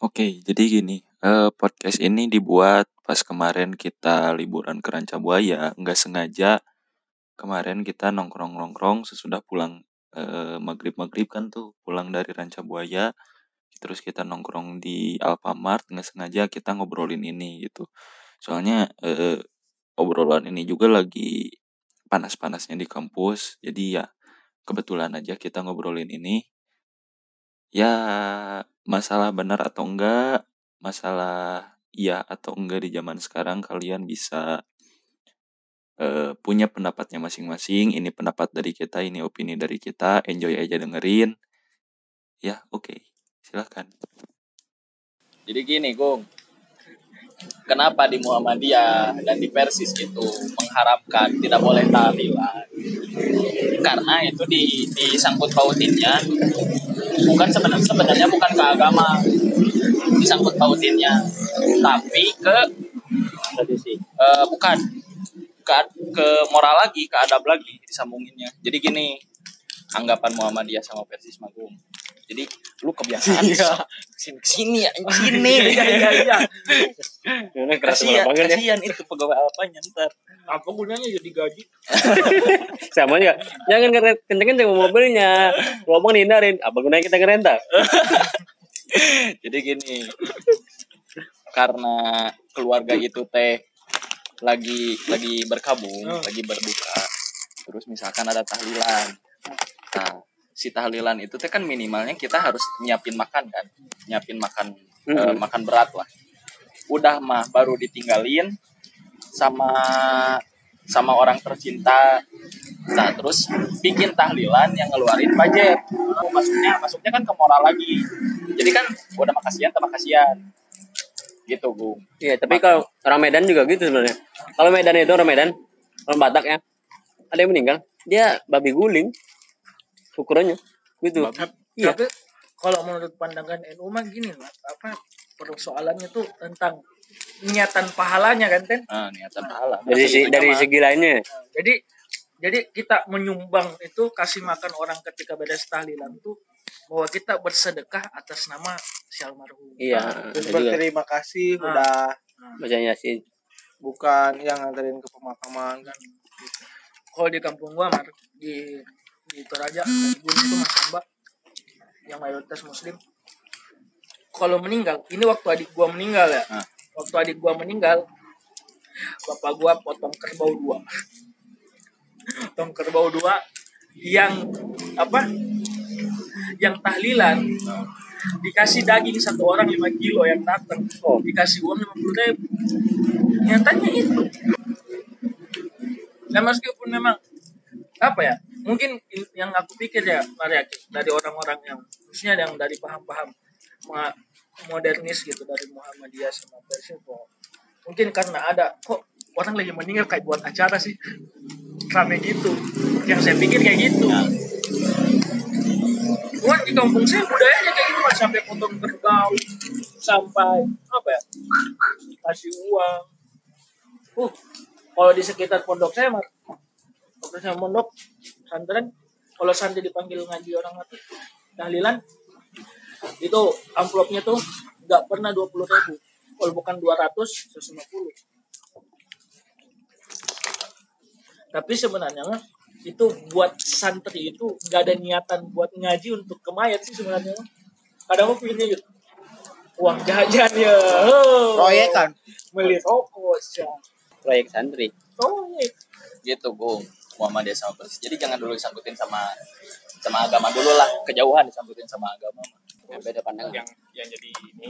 Oke, jadi gini, eh, podcast ini dibuat pas kemarin kita liburan ke Rancabuaya, nggak sengaja kemarin kita nongkrong-nongkrong sesudah pulang eh, maghrib-maghrib kan tuh pulang dari Rancabuaya, terus kita nongkrong di Alfamart, nggak sengaja kita ngobrolin ini gitu. Soalnya eh, obrolan ini juga lagi panas-panasnya di kampus, jadi ya kebetulan aja kita ngobrolin ini. Ya masalah benar atau enggak, masalah iya atau enggak di zaman sekarang kalian bisa uh, punya pendapatnya masing-masing. Ini pendapat dari kita, ini opini dari kita. Enjoy aja dengerin. Ya, oke. Okay. Silahkan. Jadi gini, Gung. Kenapa di Muhammadiyah dan di Persis itu mengharapkan tidak boleh tahlilan? Karena itu di disangkut pautinnya bukan sebenarnya sebenarnya bukan ke agama disangkut pautinnya tapi ke uh, bukan. Ke ke moral lagi ke adab lagi disambunginnya. Jadi gini anggapan Muhammadiyah sama Persis Magung jadi lu kebiasaan iya. sini sini ya sini ya ya ya kasihan kasihan itu pegawai apa ntar. Apa gunanya jadi gaji? Sama ya jangan kenceng kenceng mobilnya. Ngomong hindarin apa gunanya kita ngerenta jadi gini karena keluarga itu teh lagi lagi berkabung oh. lagi berduka terus misalkan ada tahlilan. Nah si tahlilan itu tuh kan minimalnya kita harus nyiapin makan kan. Nyiapin makan mm -hmm. uh, makan berat lah. Udah mah baru ditinggalin sama sama orang tercinta. Nah terus bikin tahlilan yang ngeluarin budget. Maksudnya maksudnya kan ke moral lagi. Jadi kan udah makasian sama kasihan gitu bu. Iya tapi kalau orang Medan juga gitu sebenarnya. Kalau Medan itu orang Medan orang Batak ya ada yang meninggal dia babi guling ukurannya? Gitu. Tapi, iya. tapi kalau menurut pandangan NU mah gini lah apa persoalannya tuh tentang niatan pahalanya kan ten? Ah, niatan pahala. Dari si, dari segi lainnya. Nah, jadi jadi kita menyumbang itu kasih makan orang ketika beda tahlilan tuh bahwa kita bersedekah atas nama si almarhum. Iya nah, berterima kasih nah, udah bacanya sih bukan yang nganterin ke pemakaman kan. Kalau di kampung gua mar di di Toraja dan Gunung itu Mas Hamba yang mayoritas muslim. Kalau meninggal ini waktu adik gua meninggal ya. Nah. waktu adik gua meninggal bapak gua potong kerbau dua. Potong kerbau dua yang apa yang tahlilan. Dikasih daging satu orang lima kilo yang datang. Oh. dikasih uang lima puluh ribu. Nyatanya itu. Nah meskipun memang apa ya mungkin yang aku pikir ya Maria dari orang-orang yang khususnya yang dari paham-paham modernis gitu dari Muhammadiyah sama Persia mungkin karena ada kok orang lagi meninggal kayak buat acara sih rame gitu. Yang saya pikir kayak gitu. Cuman di kampung saya budayanya kayak gitu sampai potong kerbau sampai apa ya kasih uang. Uh kalau di sekitar pondok saya mah saya pondok pesantren kalau santri dipanggil ngaji orang mati tahlilan itu amplopnya tuh nggak pernah dua puluh ribu. Kalau bukan dua ratus lima puluh. Tapi sebenarnya itu buat santri itu nggak ada niatan buat ngaji untuk kemayat sih sebenarnya kadang aku pikirnya gitu uang jajan ya. Oh, proyek kan beli rokok proyek santri. Proyek. Gitu bung Muhammadiyah sama Persis. Jadi jangan dulu disangkutin sama sama agama dulu lah, kejauhan disangkutin sama agama. Yang beda pandangan. Yang yang jadi ini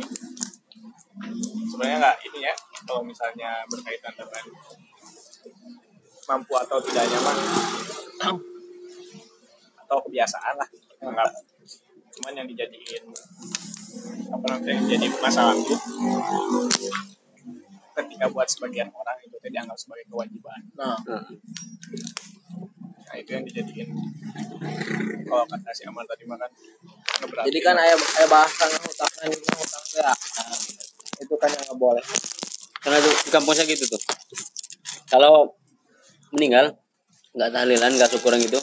sebenarnya nggak ini ya kalau misalnya berkaitan dengan mampu atau tidaknya mah atau kebiasaan lah anggap cuman yang dijadiin apa namanya jadi masalah itu ketika buat sebagian orang itu dianggap sebagai kewajiban nah nah itu yang dijadiin. Kalau kata si Amal tadi makan jadi kan ayah ayah bahasan hutang dan hutang enggak? Nah, itu kan yang nggak boleh. Karena itu di kampusnya gitu tuh. Kalau meninggal nggak tahlilan nggak syukuran gitu.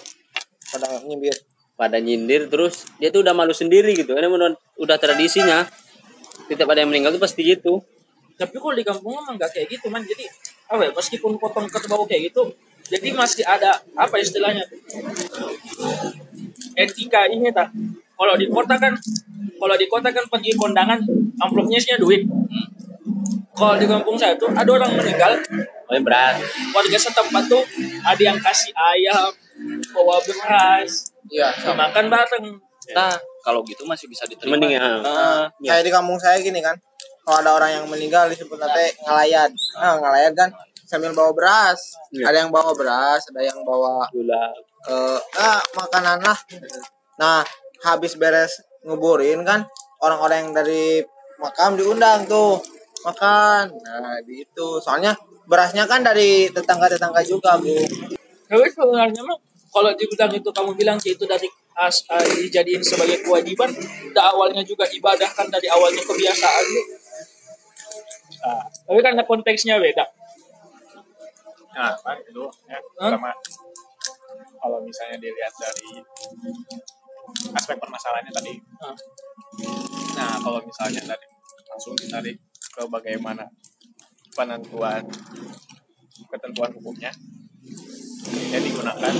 Pada nyindir pada nyindir terus dia tuh udah malu sendiri gitu. Ini menurut udah tradisinya. Setiap ada yang meninggal tuh pasti gitu. Tapi kalau di kampung emang nggak kayak gitu man. Jadi apa ya meskipun potong kerbau kayak gitu jadi masih ada apa istilahnya tuh etika ini tak kalau di kota kan kalau di kota kan pergi kondangan amplopnya isinya duit Hmm. kalau di kampung saya tuh ada orang meninggal oh ya berat warga setempat tuh ada yang kasih ayam bawa beras Iya, sama. makan bareng Nah, kalau gitu masih bisa diterima. mending ya Heeh. Kayak di kampung saya gini kan. Kalau ada orang yang meninggal disebut nanti ngalayat. Nah, ngalayat kan sambil bawa beras. Iya. Ada yang bawa beras, ada yang bawa gula eh ah, makanan lah. Nah, habis beres nguburin kan orang-orang yang dari makam diundang tuh makan. Nah, di itu. Soalnya berasnya kan dari tetangga-tetangga juga, Bu. tapi sebenarnya mah kalau dibilang itu kamu bilang sih itu dari as, ah, dijadiin sebagai kewajiban da awalnya juga ibadah kan dari awalnya kebiasaan lu Ah, tapi karena konteksnya beda Nah, kan itu ya, pertama kalau misalnya dilihat dari aspek permasalahannya tadi. Ah. Nah, kalau misalnya dari langsung ditarik ke bagaimana penentuan ketentuan hukumnya, ya digunakan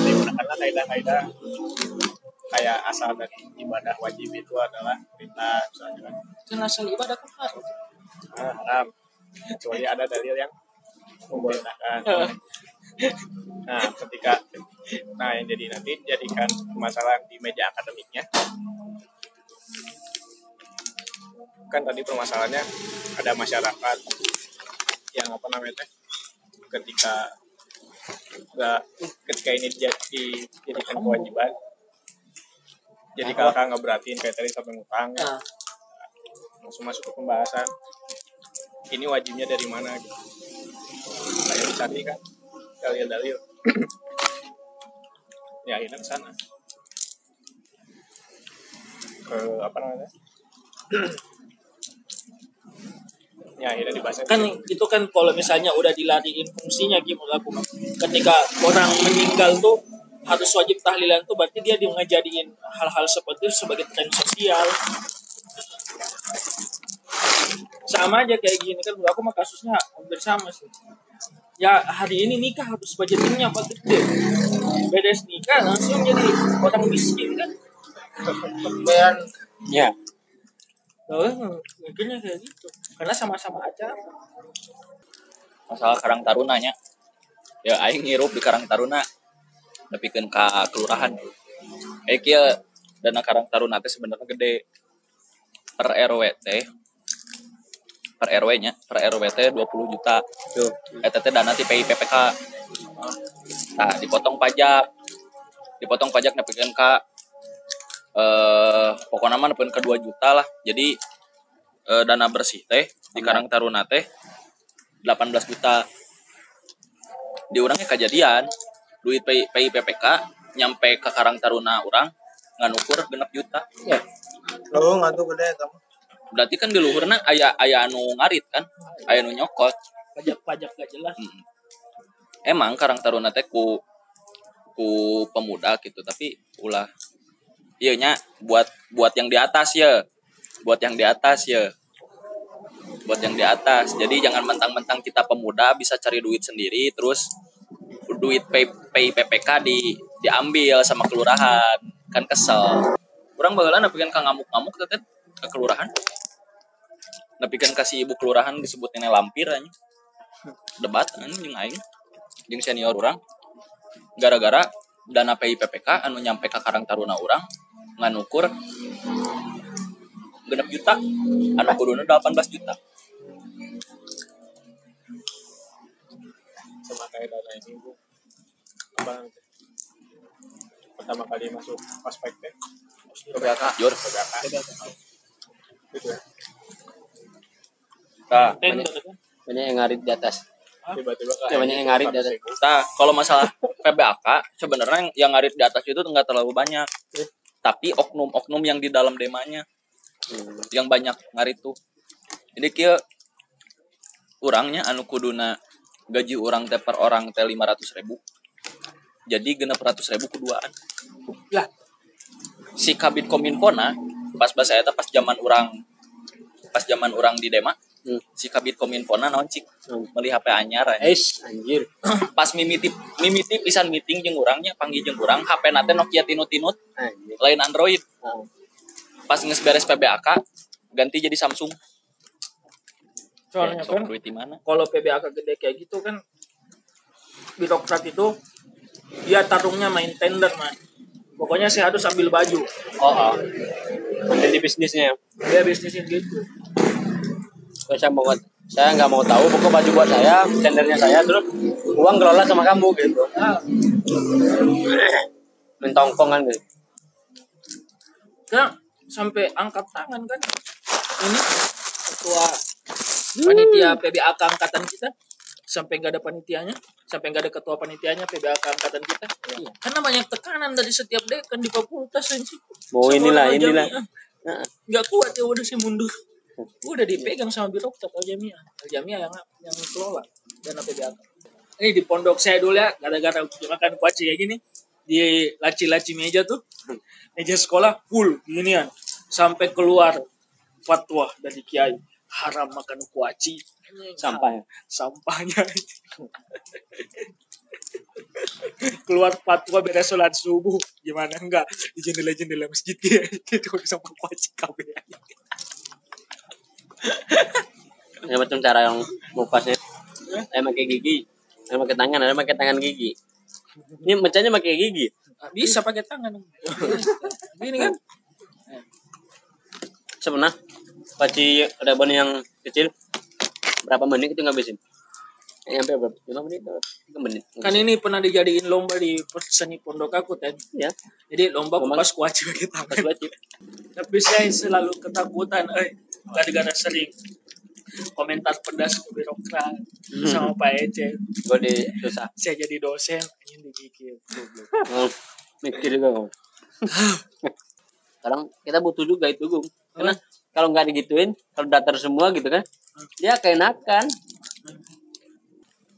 digunakanlah kaidah-kaidah kayak asal dari ibadah wajib itu adalah perintah misalnya. Kan asal ibadah kan haram. Kecuali ada dalil yang membolehkan Eh, nah ketika nah yang jadi nanti jadikan permasalahan di meja akademiknya. Kan tadi permasalahannya ada masyarakat yang apa namanya ketika nggak ketika ini jadi dijadikan kewajiban. Jadi kalau nggak beratin kayak tadi sampai ngutang nah, langsung masuk ke pembahasan. Ini wajibnya dari mana? gitu dicari kan. Dalil-dalil ya akhirnya ke sana ke apa namanya? Ya akhirnya dibahas kan itu kan kalau misalnya udah dilariin fungsinya gimana aku ketika orang meninggal tuh harus wajib tahlilan tuh berarti dia ngejadiin hal-hal seperti itu sebagai tren sosial. Sama aja kayak gini kan aku mah kasusnya hampir sama sih ya hari ini nikah harus budgetingnya apa gede beres nikah langsung jadi orang miskin kan Dan ya Oh, mungkinnya kayak gitu karena sama-sama aja Masalah Karang Tarunanya. Ya aing ngirup di Karang Taruna. Tapi ke kelurahan. Eh kieu dana Karang Taruna teh sebenarnya gede. Per RW teh per RW-nya, per RW teh 20 juta. Tuh, eta teh dana ti PIPPK. Nah, dipotong pajak. Dipotong pajak nepikeun ka eh pokoknya mah nepikeun ke 2 juta lah. Jadi eh, dana bersih teh di Karang Taruna teh 18 juta di orangnya kejadian duit PI, PIPPK nyampe ke Karang Taruna orang nggak nukur genep juta lo nggak tuh gede kamu. Berarti kan di luhurna aya aya anu ngarit kan? Aya anu nyokot. Pajak-pajak gak jelas. Emang Karang Taruna teh ku ku pemuda gitu tapi ulah iya nya buat buat yang di atas ya. Buat yang di atas ya. Buat yang di atas. Jadi jangan mentang-mentang kita pemuda bisa cari duit sendiri terus duit pay, pay PPK di diambil sama kelurahan. Kan kesel. Kurang bagalan napikan ka ngamuk-ngamuk tetep ke kelurahan napikan kasih ibu kelurahan disebut nenek lampir aja debat anjing aing. Jeung senior orang gara-gara dana PIPPK anu nyampe ke Karang Taruna orang nganukur genep juta. Anu kuduna 18 juta. Sama kayak dana ini bu. Pertama kali masuk ospek teh PBK jur. PBK gitu ya nah, banyak banyak yang ngarit di atas. Tiba-tiba Ya, banyak yang ngarit di atas. nah kalau masalah PBAK sebenarnya yang- ngarit di atas itu nggak terlalu banyak. Tapi oknum-oknum yang di dalam demanya. Yang banyak ngarit tuh. Jadi kia orangnya anu kuduna gaji orang teh per orang teh lima ratus ribu. Jadi genep ratus ribu keduaan Lah. si kabit kominfona pas bahasa eta pas zaman orang pas zaman orang di Dema Hmm. si kabit kominfona naon cik Hmm. meli HP anyar. Es anjir. pas mimiti mimiti pisan meeting jeung urangnya panggil jeung urang HP nate Nokia tinut-tinut Anjir. lain Android Ah. pas nges beres PBAK ganti jadi Samsung soalnya sok kan duit di mana kalau PBAK gede kayak gitu kan birokrat itu dia tarungnya main tender man pokoknya saya harus ambil baju Oh, oh. Jadi bisnisnya. dia bisnisnya gitu saya mau saya nggak mau tahu pokok baju buat saya tendernya saya terus uang kelola sama kamu gitu. Mentongkong kan gitu. Kan sampai angkat tangan kan? Ini ketua panitia PBAK angkatan kita. Sampai nggak ada panitianya sampai nggak ada ketua panitianya PBAK angkatan kita. Karena banyak tekanan dari setiap dekan di fakultas Sama inilah inilah. Nah, nggak kuat ya udah sih mundur udah dipegang sama birokrat Aljamiah Aljamiah yang yang kelola dana PBAK ini di pondok saya dulu ya gara-gara makan kuaci kayak gini di laci-laci meja tuh meja sekolah full ginian sampai keluar fatwa dari kiai haram makan kuaci. Ya? Sampahnya. Keluar fatwa beres sholat subuh gimana? Enggak di jendela-jendela masjid ya itu sama kuaci kabeh ada macam cara yang ngupasnya ada pakai gigi ada pakai tangan ada pakai tangan gigi. Ini mecahnya pakai gigi? Bisa pakai tangan. Gini kan? Sebenarnya paci rebon yang kecil. Berapa menit itu ngabisin? Eh, nyampe berapa? Lima menit tiga menit? Kan ini pernah dijadiin lomba di seni pondok aku kan ya jadi lomba kupas kuaci pakai tangan. Tapi saya selalu ketakutan eh gara-gara sering. Komentar pedas ke birokrat sama Pak Ece. Gue di susah. Saya jadi dosen ingin digigit. Oh, mikir juga kamu sekarang kita butuh juga itu gung. Karena kalau nggak digituin kalau datar semua gitu kan dia keenakan.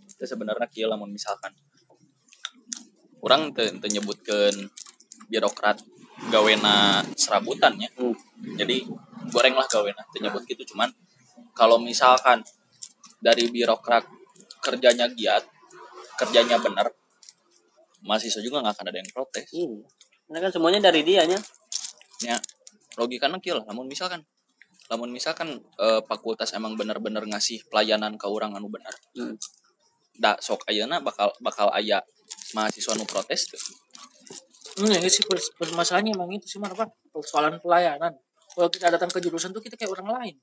Itu sebenarnya lamun misalkan. Orang teu nyebutkeun birokrat gawena serabutannya Hmm. jadi goreng lah gawena nyebut gitu cuman kalau misalkan dari birokrat kerjanya giat kerjanya benar mahasiswa juga nggak akan ada yang protes Iya. Karena kan semuanya dari dianya. ya logikanya kieu lah namun misalkan namun misalkan eh, fakultas emang bener-bener ngasih pelayanan ke orang anu benar Hmm. da sok ayeuna bakal bakal aya mahasiswa nu protes tuh Enggak sih pers- permasalahannya emang itu sih mana pak persoalan pelayanan. Kalau kita datang ke jurusan tuh kita kayak orang lain.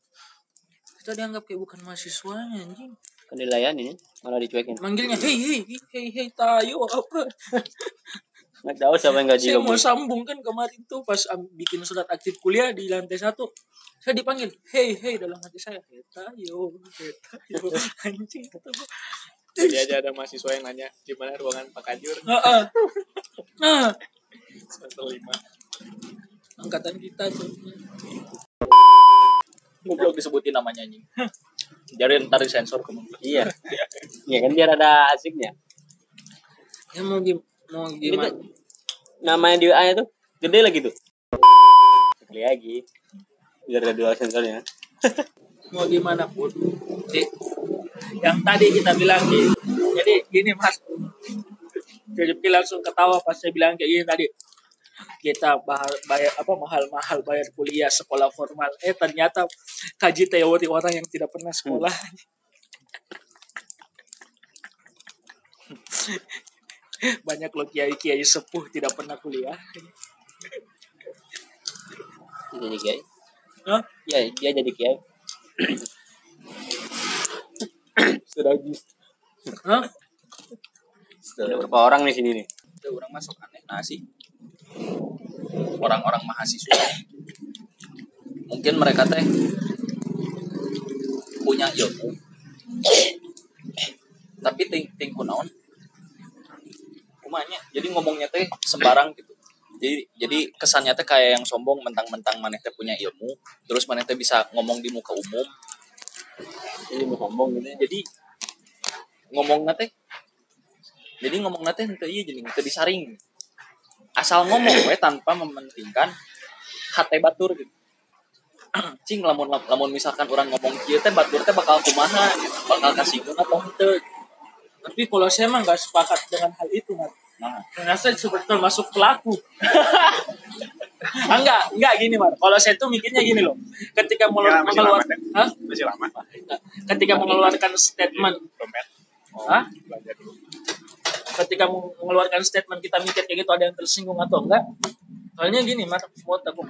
Kita dianggap kayak bukan mahasiswanya anjing. Kan dilayani malah dicuekin. Manggilnya hei hei hei hei tayo apa? Nggak tahu siapa yang gaji Saya kamu. mau sambung kan kemarin tuh pas bikin surat aktif kuliah di lantai satu. Saya dipanggil hei hei dalam hati saya hei tayo hei tayo anjing kata. Jadi aja ada mahasiswa yang nanya di mana ruangan Pak Kajur Heeh. Nah, semester lima. angkatan kita tuh. goblok disebutin namanya anjing jadi ntar disensor kamu Iya. Iya kan biar ada asiknya. Ya mau gim mau gimana? namanya di WA tuh gede lagi tuh. Kali lagi. Biar ada dua sensornya. mau gimana pun yang tadi kita bilang di, jadi gini mas jadi langsung ketawa pas saya bilang kayak gini tadi kita bahal, bayar apa mahal-mahal bayar kuliah sekolah formal eh ternyata kaji teori orang yang tidak pernah sekolah banyak loh kiai kiai sepuh tidak pernah kuliah Jadi kiai. Hah? Iya, dia jadi kiai. sudah gitu Ada berapa orang di sini nih? ada orang masuk aneh sih orang-orang mahasiswa. Mungkin mereka teh punya ilmu. Tapi ting ting kunaon? Kumanya jadi ngomongnya teh sembarang gitu. Jadi jadi kesannya teh kayak yang sombong mentang-mentang maneh teh punya ilmu terus maneh teh bisa ngomong di muka umum. Jadi mau sombong gitu. jadi ngomong teh jadi ngomong teh ente iya jadi ente disaring asal ngomong we tanpa mementingkan hati batur gitu. Cing lamun lamun misalkan orang ngomong kieu teh batur teh bakal kumaha bakal kasinggung atau henteu tapi kalau saya emang nggak sepakat dengan hal itu nah. Karena saya seperti termasuk pelaku. Ah, enggak enggak gini mar kalau saya tuh mikirnya gini loh. Ketika Ya, mengeluarkan masih mengeluar, lama, masih lama. Ketika mengeluarkan statement. Dompet. Hah? belajar dulu ketika mengeluarkan statement kita mikir kayak gitu ada yang tersinggung atau enggak soalnya gini Mat, buat aku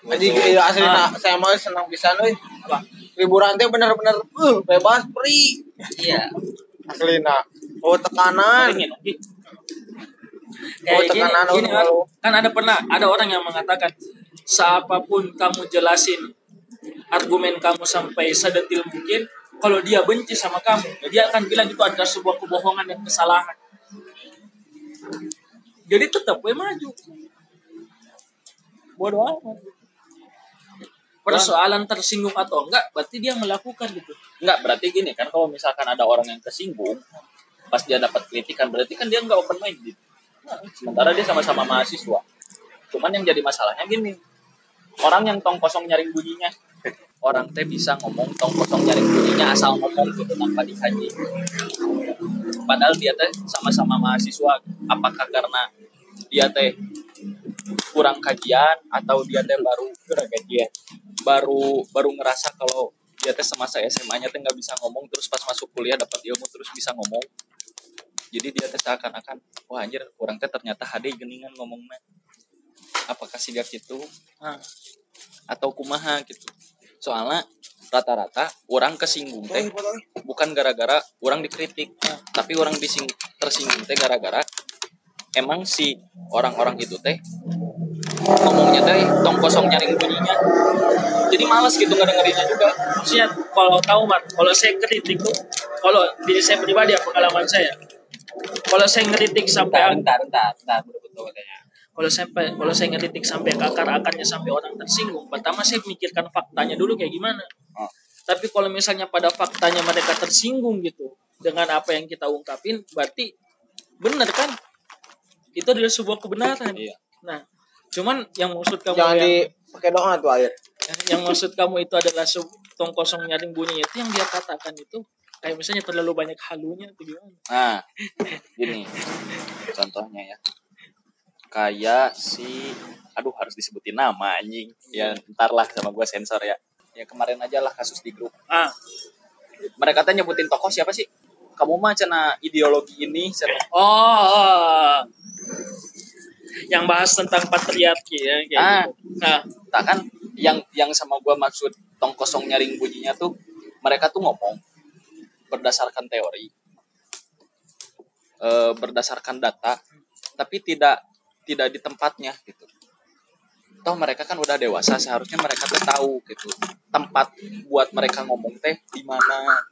Jadi iya, asli Ah. na- saya mau senang bisa euy. Liburan teh bener-bener uh, bebas free. iya Asli na. Oh tekanan. Oke. Oh, Kayak gini, tekanan gini lu. kan, kan ada pernah ada orang yang mengatakan seapapun kamu jelasin argumen kamu sampai sedetil mungkin kalau dia benci sama kamu dia akan bilang itu adalah sebuah kebohongan dan kesalahan. Jadi tetap gue maju. Bodoh amat. Persoalan tersinggung atau enggak berarti dia melakukan gitu enggak berarti gini kan kalau misalkan ada orang yang kesinggung pas dia dapat kritikan berarti kan dia enggak open minded sementara dia sama-sama mahasiswa. Cuman yang jadi masalahnya gini orang yang tong kosong nyaring bunyinya. Orang teh bisa ngomong tong kosong nyaring bunyinya asal ngomong gitu tanpa dikaji. Padahal dia teh sama-sama mahasiswa apakah karena dia teh kurang kajian atau dia teh baru kurang kajian. Baru baru ngerasa kalau dia teh semasa SMA-nya teh nggak bisa ngomong terus pas masuk kuliah dapat ilmu terus bisa ngomong. Jadi dia teh seakan-akan wah anjir orang teh ternyata HD geningan ngomongnya apakah sih gitu nah, atau kumaha gitu. Soalnya rata-rata orang kesinggung teh bukan gara-gara orang dikritik tapi orang dising tersinggung teh gara-gara emang si orang-orang itu teh ngomongnya teh tong kosong nyaring bunyinya. Jadi males gitu nggak dengerinnya juga. Maksudnya kalau tahu mat kalau saya kritik tuh kalau diri saya pribadi ya pengalaman saya. Kalau saya ngeritik sampai bentar bentar bentar betul katanya kalau sampai kalau saya ngeritik sampai ke akar akarnya sampai orang tersinggung pertama saya mikirkan faktanya dulu kayak gimana Oh. tapi kalau misalnya pada faktanya mereka tersinggung gitu dengan apa yang kita ungkapin berarti benar kan itu adalah sebuah kebenaran Iya. nah cuman yang maksud kamu Jangan yang, dipakai doa tuh air. yang maksud kamu itu adalah tong kosong nyaring bunyinya itu yang dia katakan itu kayak misalnya terlalu banyak halunya atau gimana nah gini contohnya ya kayak si aduh harus disebutin nama anjing ya ntar lah sama gue sensor ya ya kemarin aja lah kasus di grup ah mereka tanya nyebutin tokoh siapa sih kamu mah cina ideologi ini cina. oh, oh. yang bahas tentang patriarki ya kayak Ah. gitu. nah tak kan yang yang sama gua maksud tong kosong nyaring bunyinya tuh mereka tuh ngomong berdasarkan teori eh, berdasarkan data tapi tidak tidak di tempatnya gitu. Toh mereka kan udah dewasa seharusnya mereka tuh tahu gitu tempat buat mereka ngomong teh di mana.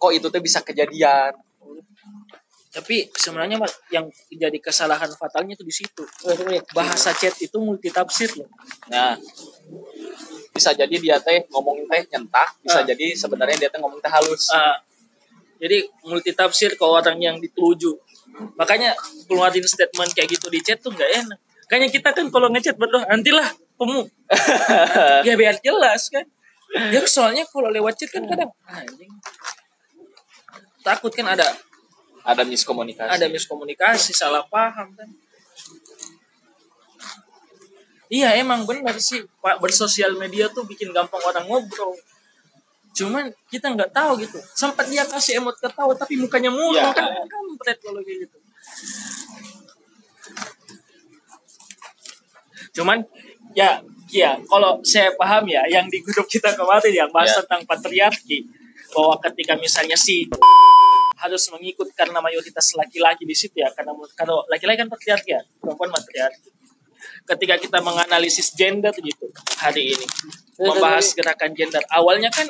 Kok itu teh bisa kejadian? Tapi sebenarnya yang jadi kesalahan fatalnya itu di situ. Bahasa chat itu multitafsir loh. Nah, bisa jadi dia teh ngomong teh nyentak, bisa Ah. jadi sebenarnya dia teh ngomong teh halus. Ah, jadi multitafsir ke orang yang dituju. Makanya keluarin statement kayak gitu di chat tuh nggak enak. Kayaknya kita kan kalau ngechat berdoa nantilah pemu. Ya biar jelas kan. Ya soalnya kalau lewat chat kan kadang anjing. Takut kan ada Ada miskomunikasi. ada miskomunikasi salah paham kan. Iya emang benar sih pak. Bersosial media tuh bikin gampang orang ngobrol cuman kita nggak tahu gitu. Sempat dia kasih emot ketawa tapi mukanya murung Iya. kan kampret kalau kayak gitu. Cuman ya ya kalau saya paham ya yang di grup kita kemarin yang bahas Iya. tentang patriarki. Bahwa ketika misalnya si harus mengikut karena mayoritas laki-laki di situ ya karena kalau laki-laki kan patriarki ya perempuan matriarki. Ketika kita menganalisis gender gitu hari ini membahas gerakan gender awalnya kan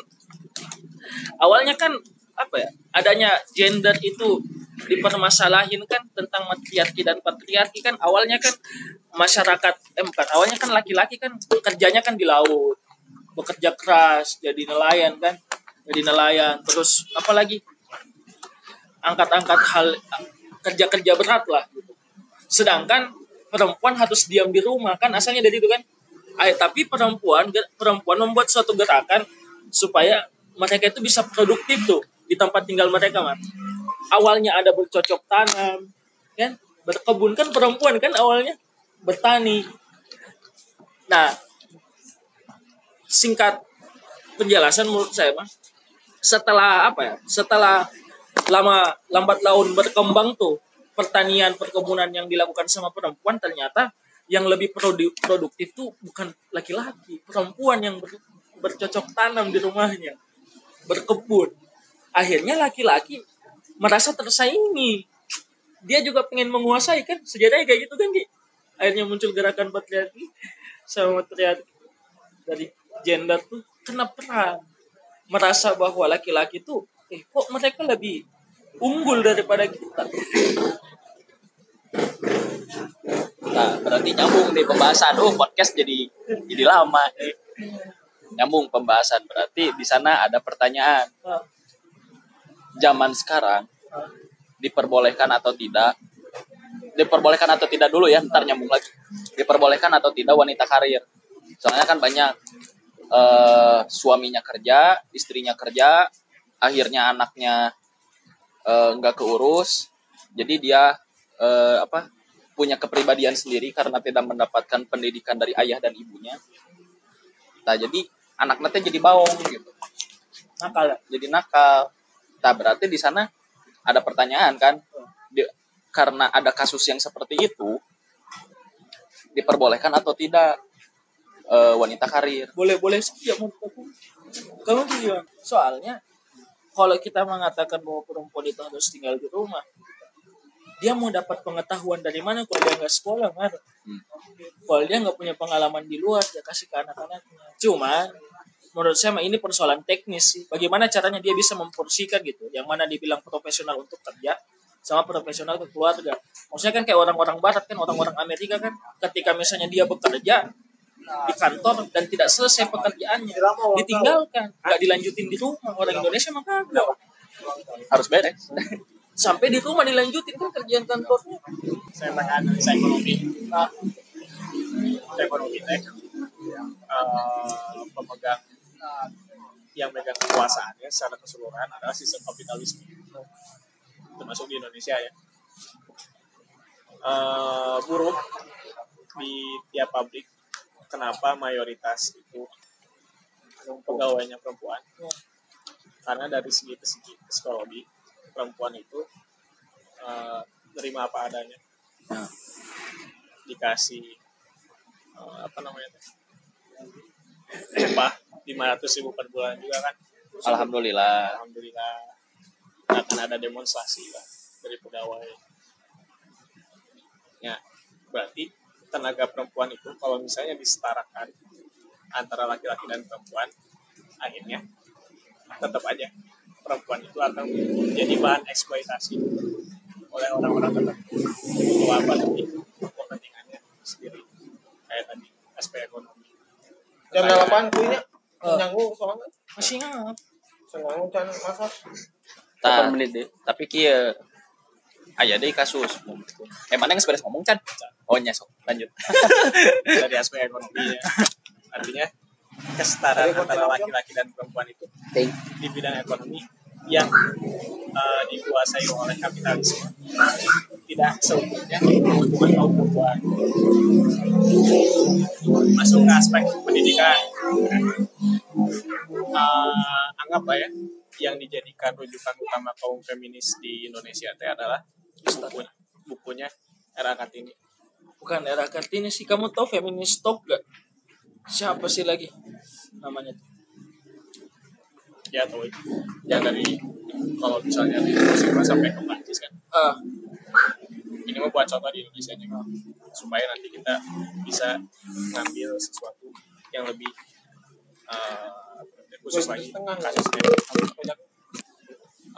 awalnya kan apa ya adanya gender itu dipermasalahin kan tentang matriarki dan patriarki kan awalnya kan masyarakat eh bukan awalnya kan laki-laki kan kerjanya kan di laut bekerja keras jadi nelayan kan jadi nelayan terus apalagi angkat-angkat hal kerja-kerja berat lah gitu. sedangkan perempuan harus diam di rumah kan asalnya dari itu kan Ay, tapi perempuan perempuan membuat suatu gerakan supaya mereka itu bisa produktif tuh di tempat tinggal mereka mas. Awalnya ada bercocok tanam kan? Berkebun kan perempuan kan awalnya? Bertani. Nah singkat penjelasan menurut saya mas. Setelah apa ya setelah lama lambat laun berkembang tuh pertanian perkebunan yang dilakukan sama perempuan ternyata yang lebih produ- produktif tuh bukan laki-laki, perempuan yang ber- bercocok tanam di rumahnya, berkebun. Akhirnya laki-laki merasa tersaingi. Dia juga pengen menguasai kan, sejarahnya kayak gitu kan, Ki. Akhirnya muncul gerakan patriarki sama patriarki dari gender tuh kena perang. Merasa bahwa laki-laki tuh, eh kok mereka lebih unggul daripada kita. Nah, berarti nyambung nih pembahasan. Oh, podcast jadi jadi lama. nih. Nyambung pembahasan. Berarti di sana ada pertanyaan. Zaman sekarang diperbolehkan atau tidak? Diperbolehkan atau tidak dulu ya, ntar nyambung lagi. Diperbolehkan atau tidak wanita karir? Soalnya kan banyak eh, suaminya kerja, istrinya kerja, akhirnya anaknya eh, nggak keurus, jadi dia eh, apa punya kepribadian sendiri karena tidak mendapatkan pendidikan dari ayah dan ibunya. Nah, jadi anak nanti jadi baong gitu. nakal ya. Jadi nakal. Nah, berarti di sana ada pertanyaan kan? Di- karena ada kasus yang seperti itu diperbolehkan atau tidak eh, wanita karir? boleh-boleh saja menurut aku. Kamu tuh gimana? Soalnya kalau kita mengatakan bahwa perempuan itu harus tinggal di rumah, dia mau dapat pengetahuan dari mana kalau dia nggak sekolah, Mar? Hmm. Kalau dia nggak punya pengalaman di luar, dia kasih ke anak-anaknya. Cuman menurut saya ini persoalan teknis sih. Bagaimana caranya dia bisa memporsikan gitu, yang mana dibilang profesional untuk kerja sama profesional ke keluarga. Maksudnya kan kayak orang-orang barat kan, orang-orang Amerika kan, ketika misalnya dia bekerja di kantor dan tidak selesai pekerjaannya, ditinggalkan, nggak dilanjutin di rumah. Orang Indonesia mah kagak. Harus beres. Sampai di rumah dilanjutin kan kerjaan kantornya. saya pakai analisa ekonomi Nah, ekonomi teh. Eh, pemegang yang megang kekuasaannya secara keseluruhan adalah sistem kapitalisme. Termasuk di Indonesia ya. Eh, buruh di tiap pabrik kenapa mayoritas itu pegawainya perempuan? Karena dari segi psikologi perempuan itu eh, nerima apa adanya. Dikasih eh, apa namanya upah 500 ribu per bulan juga kan. Alhamdulillah. alhamdulillah. Nggak akan ada demonstrasi lah dari pegawai. Ya berarti tenaga perempuan itu kalau misalnya disetarakan antara laki-laki dan perempuan akhirnya tetap aja perempuan itu akan menjadi bahan eksploitasi oleh orang-orang tertentu. Bahwa apa kepentingannya sendiri? Kayak tadi aspek ekonomi. Jam delapan kuinya Eh. nyanggung soalnya. masih ingat. senanggung can masak 8 menit deh. tapi kia. Aya deh kasus. Emang yang beres ngomong kan oh nyesok. Lanjut. Dari aspek ekonomi ya. Artinya kesetaraan antara laki-laki dan perempuan itu di bidang ekonomi yang eh, dikuasai oleh kapitalisme tidak seutuhnya keuntungan kaum perempuan. Masuk ke aspek pendidikan. Eh, anggaplah ya yang dijadikan rujukan utama kaum feminis di Indonesia itu adalah bukunya, bukunya Era Kartini. Bukan era Kartini sih. Kamu tahu feminis top gak? Siapa sih lagi namanya? Ya tahu itu. Yang dari kalau misalnya dari Muslim sampai ke Prancis kan. Ah, ini mau buat contoh di Indonesia juga supaya nanti kita bisa ngambil sesuatu yang lebih eh, khusus lagi. kasusnya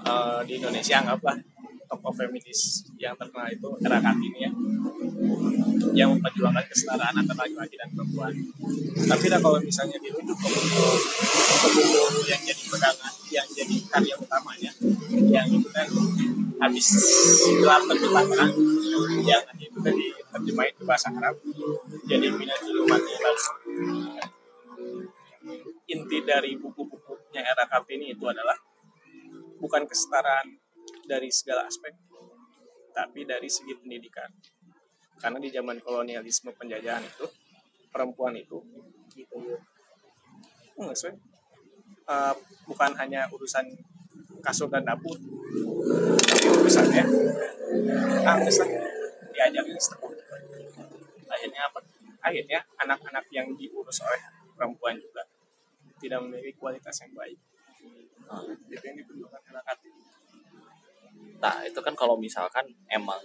Eh, di Indonesia anggaplah tokoh feminis yang terkenal itu Era Kartini ya. Yang memperjuangkan kesetaraan antara laki-laki dan perempuan. Tapi lah kalau misalnya dirujuk ke buku ke buku yang jadi pegangan yang jadi karya utamanya yang itu kan habis gelar terjemahan yang itu kan diterjemahin ke bahasa Arab jadi minat ilmu mati lalu inti dari buku-bukunya era Kartini itu adalah bukan kesetaraan dari segala aspek, tapi dari segi pendidikan. Karena di zaman kolonialisme penjajahan itu, perempuan itu gitu Eh, bukan hanya urusan kasur dan dapur, tapi urusannya artis lah diajarin. Akhirnya apa? Akhirnya anak-anak yang diurus oleh perempuan juga tidak memiliki kualitas yang baik. Itu yang diperlukan era Kartini. Nah, itu kan kalau misalkan emang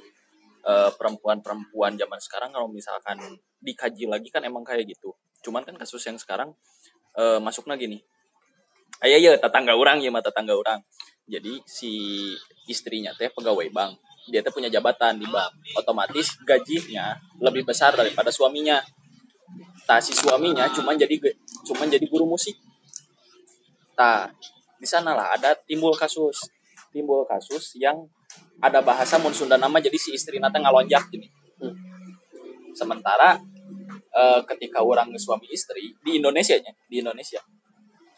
eh, perempuan-perempuan zaman sekarang kalau misalkan dikaji lagi kan emang kayak gitu. Cuman kan kasus yang sekarang eh, masuknya gini. Ayo ya tetangga orang ya mah tetangga orang. Jadi si istrinya teh pegawai bank. Dia teh punya jabatan di bank. Otomatis gajinya lebih besar daripada suaminya. Nah, si suaminya cuman jadi cuman jadi guru musik. Nah, di sanalah ada timbul kasus timbul kasus yang ada bahasa mun Sunda nama jadi si istri nate ngalonjak gini. Sementara eh, ketika orang suami istri di Indonesia nya, di Indonesia.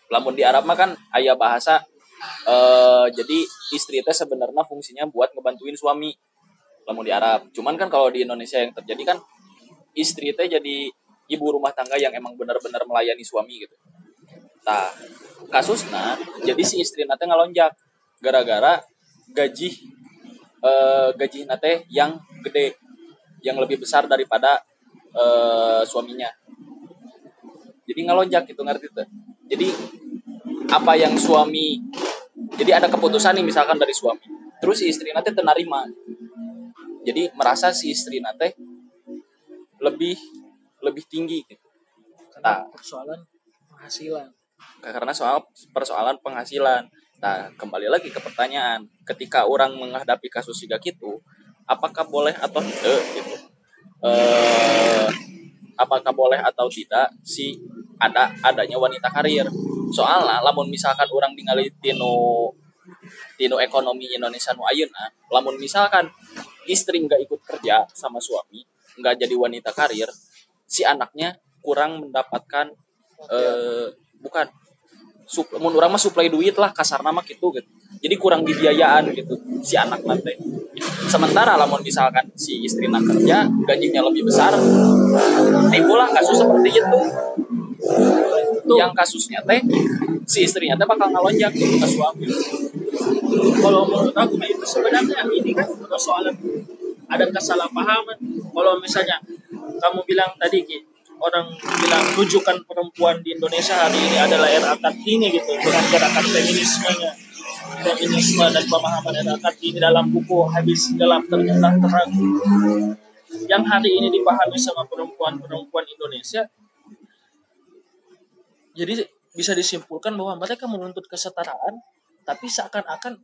Lamun di Arab mah kan aya bahasa eh jadi istri teh sebenarnya fungsinya buat ngebantuin suami. Lamun di Arab. Cuman kan kalau di Indonesia yang terjadi kan istri teh jadi ibu rumah tangga yang emang benar-benar melayani suami gitu. Nah, kasusnya jadi si istri nate ngalonjak gara-gara gaji eh, gaji nate yang gede yang lebih besar daripada eh, suaminya jadi ngelonjak gitu ngerti tuh jadi apa yang suami jadi ada keputusan nih misalkan dari suami terus si istri nate terima jadi merasa si istri nate lebih lebih tinggi gitu. karena Nah. persoalan penghasilan karena soal persoalan penghasilan. Nah, kembali lagi ke pertanyaan, ketika orang menghadapi kasus juga gitu, apakah boleh atau tidak gitu? Eh, apakah boleh atau tidak si ada adanya wanita karir? Soalnya, lamun misalkan orang ningali tino tino ekonomi Indonesia nu ayeuna, lamun misalkan istri nggak ikut kerja sama suami, nggak jadi wanita karir, si anaknya kurang mendapatkan eh bukan mun urang mah supply duit lah kasar nama gitu gitu. Jadi kurang dibiayaan gitu si anak nanti sementara lamun misalkan si istri nak kerja gajinya lebih besar. Timbullah kasus seperti itu. Yang kasusnya teh si istrinya teh bakal ngalonjak gitu ke suami. Kalau menurut aku itu sebenarnya ini kan persoalan ada kesalahpahaman. Kalau misalnya kamu bilang tadi Ki, orang bilang rujukan perempuan di Indonesia hari ini adalah era Kartini gitu. Dengan gerakan feminismenya. Feminisme dan pemahaman era Kartini dalam buku habis gelap ternyata terang. Yang hari ini dipahami sama perempuan-perempuan Indonesia. Jadi bisa disimpulkan bahwa mereka menuntut kesetaraan tapi seakan-akan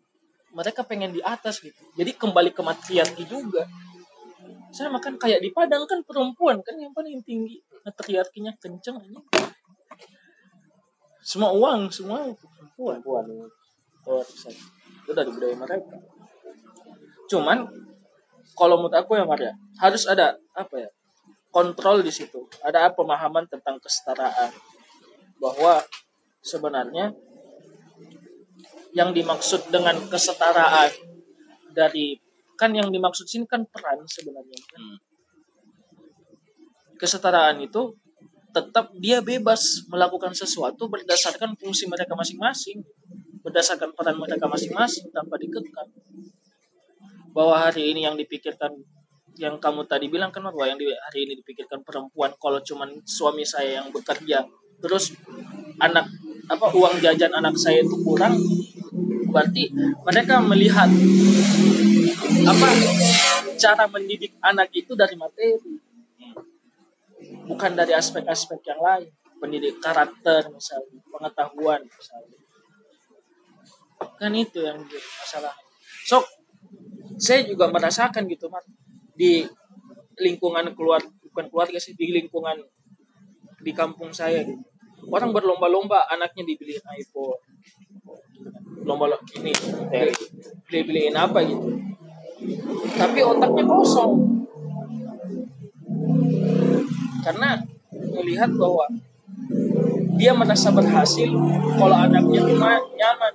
mereka pengen di atas gitu. Jadi kembali ke matriarki juga. Saya makan kayak di Padang kan perempuan kan yang paling tinggi matriarkinya kenceng ini semua uang semua. Perempuan perempuan oh, itu dari budaya mereka. Cuman kalau menurut aku ya Maria harus ada apa ya kontrol di situ. Ada pemahaman tentang kesetaraan. Bahwa sebenarnya yang dimaksud dengan kesetaraan dari kan yang dimaksud sini kan peran sebenarnya. Kan. Hmm. Kesetaraan itu tetap dia bebas melakukan sesuatu berdasarkan fungsi mereka masing-masing berdasarkan peran mereka masing-masing tanpa dikekang. Bahwa hari ini yang dipikirkan yang kamu tadi bilang kan bahwa yang hari ini dipikirkan perempuan kalau cuman suami saya yang bekerja terus anak apa uang jajan anak saya itu kurang berarti mereka melihat apa cara mendidik anak itu dari materi bukan dari aspek-aspek yang lain. Pendidik karakter misalnya. Pengetahuan misalnya. Kan itu yang jadi masalah. So saya juga merasakan gitu mas. Di lingkungan keluar bukan keluarga sih di lingkungan di kampung saya gitu. orang berlomba-lomba anaknya dibeliin iPhone. Lomba ini beli beliin apa? gitu. Tapi otaknya kosong karena melihat bahwa dia merasa berhasil kalau anaknya nyaman.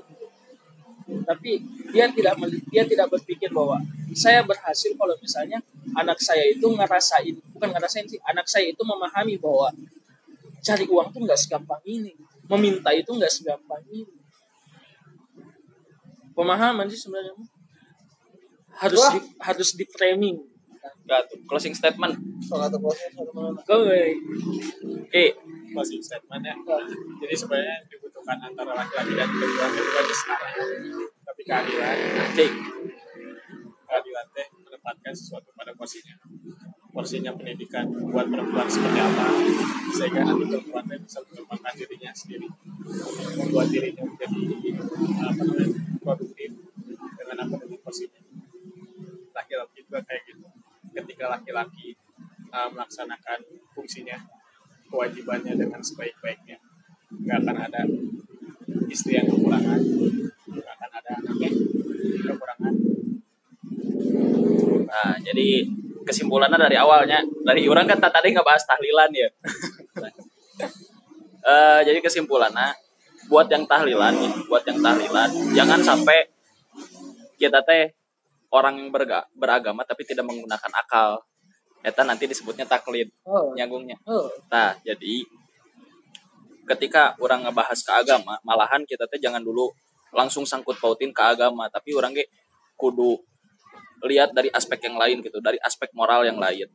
Tapi dia tidak dia tidak berpikir bahwa saya berhasil kalau misalnya anak saya itu ngerasain bukan ngerasain sih anak saya itu memahami bahwa cari uang tuh nggak segampang ini meminta itu nggak segampang ini. Pemahaman sih sebenarnya harus di, harus di framing Enggak tuh, closing statement. Soal atau atau mana? Oke. Oke, closing statement ya. Jadi sebenarnya dibutuhkan antara laki-laki dan perempuan itu kan setara. Tapi keadilan, cek. keadilan teh menempatkan sesuatu pada porsinya. Porsinya pendidikan buat perempuan seperti apa, sehingga nanti perempuan teh bisa mengembangkan dirinya sendiri, membuat dirinya menjadi apa namanya produktif dengan apa dengan porsinya. Laki-laki juga kayak gitu. Ketika laki-laki uh, melaksanakan fungsinya, kewajibannya dengan sebaik-baiknya, nggak akan ada istri yang kekurangan, nggak akan ada anaknya kekurangan. Nah, jadi kesimpulannya dari awalnya, dari orang kan tadi nggak bahas tahlilan ya. Eh, jadi kesimpulannya, buat yang tahlilan, buat yang tahlilan, jangan sampai kita teh orang yang berga, beragama tapi tidak menggunakan akal. Eta nanti disebutnya taklid, Oh. nyagungnya. Oh. Nah, jadi ketika orang ngebahas ke agama, malahan kita teh jangan dulu langsung sangkut pautin ke agama, tapi orang ge kudu lihat dari aspek yang lain gitu, dari aspek moral yang lain.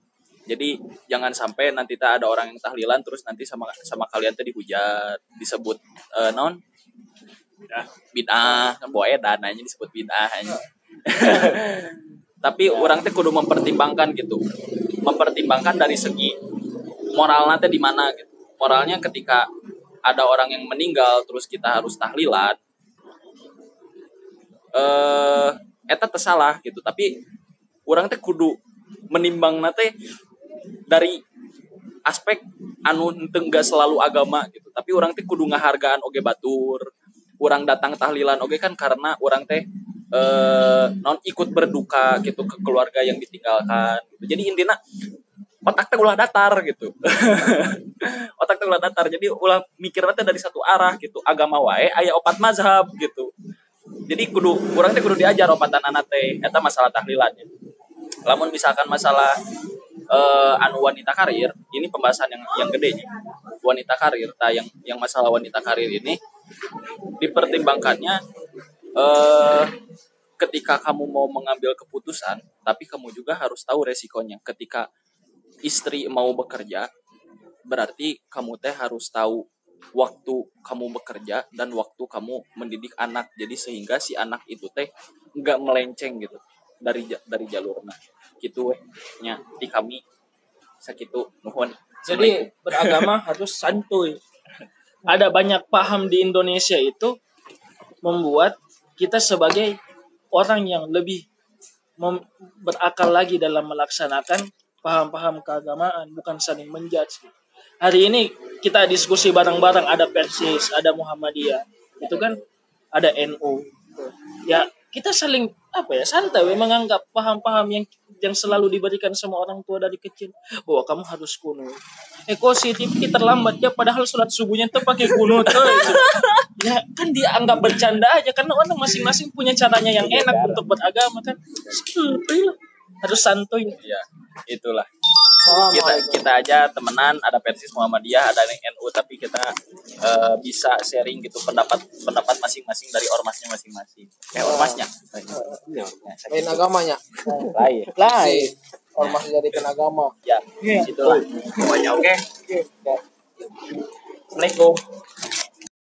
Jadi jangan sampai nanti tak ada orang yang tahlilan terus nanti sama sama kalian teh dihujat, disebut eh, non bid'ah, kan bawa edan aja disebut bid'ah aja. Tapi orang teh kudu mempertimbangkan gitu. Mempertimbangkan dari segi moralnya teh di mana gitu. Moralnya ketika ada orang yang meninggal terus kita harus tahlilan eh eta teh salah gitu tapi orang teh kudu menimbang teh dari aspek anu geus selalu agama gitu tapi orang teh kudu ngahargaan oge batur orang datang tahlilan oge kan karena orang teh eh non ikut berduka gitu ke keluarga yang ditinggalkan gitu. jadi intinya otak teh ulah datar gitu. Otak teh ulah datar. Jadi ulah mikirnya teh dari satu arah gitu. Agama wae aya opat mazhab gitu. Jadi kudu orang teh kudu diajar opatan anak teh. Eta masalah tahlilannya. Lamun misalkan masalah eh, anu wanita karir ini pembahasan yang yang gedenya. Wanita karir tah yang yang masalah wanita karir ini dipertimbangkannya eh ketika kamu mau mengambil keputusan tapi kamu juga harus tahu resikonya. Ketika istri mau bekerja berarti kamu teh harus tahu waktu kamu bekerja dan waktu kamu mendidik anak. Jadi sehingga si anak itu teh nggak melenceng gitu dari dari jalurnya. Gitu weh nya di kami. Sakitu nuhun Jadi beragama harus santuy. Ada banyak paham di Indonesia itu membuat kita sebagai orang yang lebih berakal lagi dalam melaksanakan paham-paham keagamaan, bukan saling menjudge. Hari ini kita diskusi bareng-bareng ada Persis, ada Muhammadiyah, itu kan ada NU. Ya kita saling apa ya santai menganggap paham-paham yang yang selalu diberikan sama orang tua dari kecil bahwa kamu harus kunut. Si TV terlambat ya padahal sholat subuhnya tuh pakai kunut. tuh. ya kan dianggap bercanda aja karena orang masing-masing punya caranya yang enak untuk beragama kan. Lah. Harus santuy. ya itulah kita kita aja temenan ada Persis Muhammadiyah ada yang NU tapi kita eh, bisa sharing gitu pendapat pendapat masing-masing dari ormasnya masing-masing. Eh ormasnya. Lain agamanya. lain. Lain. Ormas jadi agama. ya itulah pokoknya oke? Assalamualaikum